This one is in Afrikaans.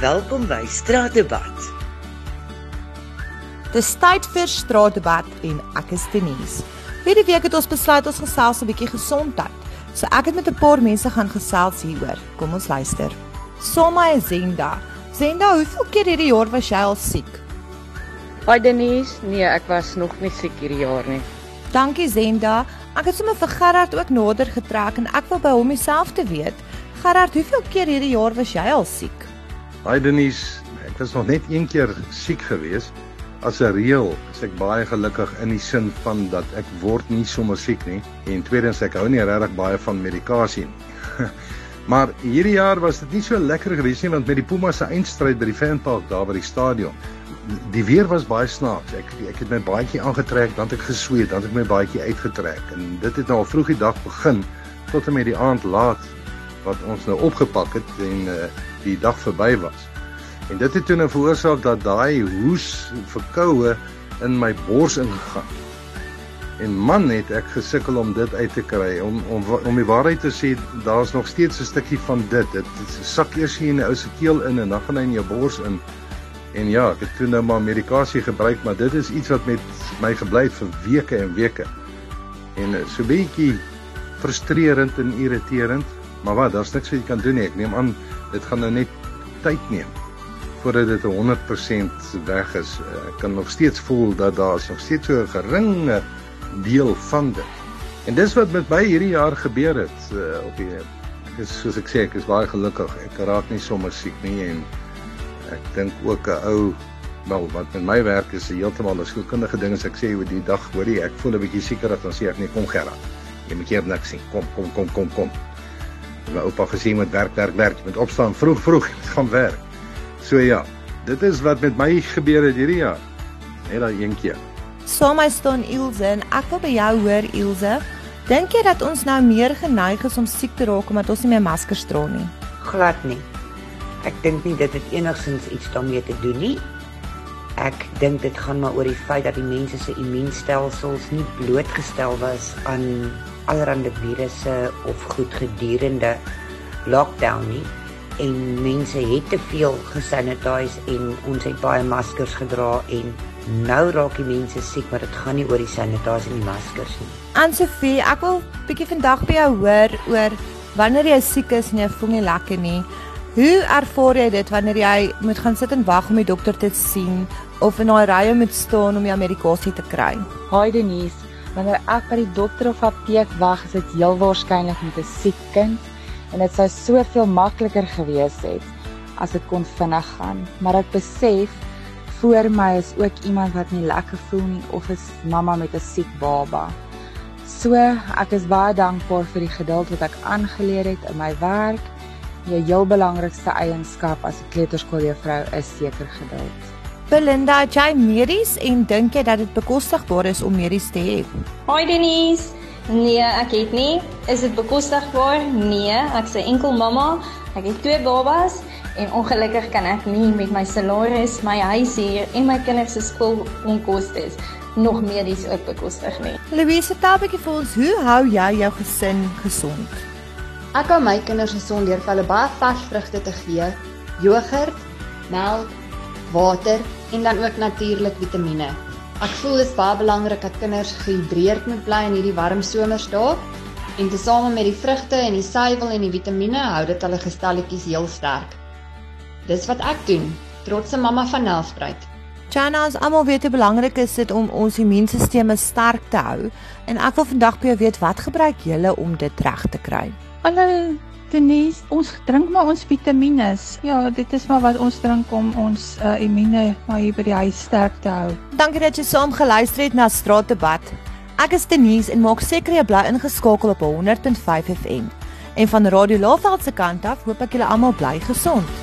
Welkom by Straatdebat. Dis tyd vir straatdebat en ek is Denise. Hierdie week het ons besluit ons gesels 'n bietjie gesondheid. So ek het met 'n paar mense gaan gesels hieroor. Kom ons luister. Soma is Zenda. Zenda, hoeveel keer hierdie jaar was jy al siek? Hi Denise, nee, ek was nog nie siek hierdie jaar nie. Dankie Zenda. Ek het sommer vir Gerard ook nader getrek en ek wil by hom myself te weet. Gerard, hoeveel keer hierdie jaar was jy al siek? Hi Denise, ek was nog net een keer siek geweest. As 'n reël is ek baie gelukkig in die sin van dat ek word nie sommer siek nie en tweedens ek hou nie regtig baie van medikasie nie. maar hierdie jaar was dit nie so lekker geweest nie want met die Pumas se eindstryd by die Fanpark daar by die stadion die weer was baie snaaks. Ek ek het my baadjie aangetrek, dan het ek gesweet, dan het ek my baadjie uitgetrek en dit het nou al vroeg die dag begin tot en met die aand laat wat ons nou opgepak het en uh, die dag verby was. En dit het toe nou veroorsaak dat daai hoes verkoue in my bors ingegaan. En man het ek gesukkel om dit uit te kry om om om die waarheid te sê daar's nog steeds 'n stukkie van dit. Dit sak eers hier in die ou se keel in en dan gaan hy in jou bors in. En ja, ek het toe nou maar medikasie gebruik, maar dit is iets wat met my gebly het vir weke en weke. En eh, so bietjie frustrerend en irriterend, maar wat, daar's niks wat jy kan doen nie. Ek neem aan dit gaan nou net tyd neem voordat dit 100% weg is. Eh, ek kan nog steeds voel dat daar nog steeds so 'n geringe deel van dit. En dis wat met my hierdie jaar gebeur het uh, op die is soos ek sê ek is baie gelukkig. Ek raak nie sommer siek nie en ek dink ook 'n ou wel wat met my werk is heeltemal 'n skoolkundige ding as ek sê oor die dag hoorie ek voel 'n bietjie sieker dan sê ek nee kom Gerard jy moet hier niks sien kom kom kom kom kom my oupa gesê met werk werk werk. Jy moet opstaan vroeg vroeg gaan werk. So ja dit is wat met my gebeur het hierdie jaar. Net daai een keer. So my staan Ilse en ek wil by jou hoor Ilse. Dink jy dat ons nou meer geneig is om siek te raak omdat ons nie meer maskers dra nie? Glad nie. Ek dink nie dit het enigsins iets daarmee te doen nie. Ek dink dit gaan maar oor die feit dat die mense se immuunstelsels nie blootgestel was aan allerlei virusse of goed gedurende lockdown nie en mense het te veel gesanitiseer en ons het baie maskers gedra en nou raak die mense siek maar dit gaan nie oor die sanitasie en die maskers nie. Ansofie, ek wil bietjie vandag by jou hoor oor wanneer jy siek is en jy voel nie lekker nie. Hoe ervaar jy dit wanneer jy moet gaan sit en wag om die dokter te sien of in 'n ry moet staan om jou medikasie te kry? Hi Denise, wanneer ek by die dokter of apteek wag, is dit heel waarskynlik met 'n siek kind en dit sou soveel makliker gewees het as dit kon vinnig gaan. Maar ek besef voor my is ook iemand wat nie lekker voel nie of is mamma met 'n siek baba. So, ek is baie dankbaar vir die geduld wat ek aangeleer het in my werk jou heel belangrikste eienskap as 'n kleuterskooljuffrou is seker geduld. Belinda, het jy medies en dink jy dat dit bekostigbaar is om medies te hê? Hi Denise. Nee, ek het nie. Is dit bekostigbaar? Nee, ek sê enkel mamma. Ek het twee babas en ongelukkig kan ek nie met my salaris, my huishuur en my kinders se skoolonkoste nog medies ook bekostig nie. Louise, vertel 'n bietjie vir ons, hoe hou jy jou gesin gesond? Ek hou my kinders gesond deur vir hulle baie vars vrugte te gee, jogurt, melk, water en dan ook natuurlik vitamiene. Ek voel dit is baie belangrik dat kinders gehidreerd moet bly in hierdie warm somersdae en tesame met die vrugte en die suiwel en die vitamiene hou dit hulle gestalletjies heel sterk. Dis wat ek doen, trotse mamma van Nelspruit. Jana, ons almal weet hoe belangrik is dit om ons immuunstelsel sterk te hou en ek wil vandag by jou weet wat gebruik julle om dit reg te kry? Hallo Denise, ons drink maar ons vitamiene. Ja, dit is maar wat ons drink om ons uh, immuune maar hier by die huis sterk te hou. Dankie dat jy saam geluister het na Straatdebat. Ek is Denise en maak seker jy bly ingeskakel op 100.5 FM. En van Radio Laveld se kant af, hoop ek julle almal bly gesond.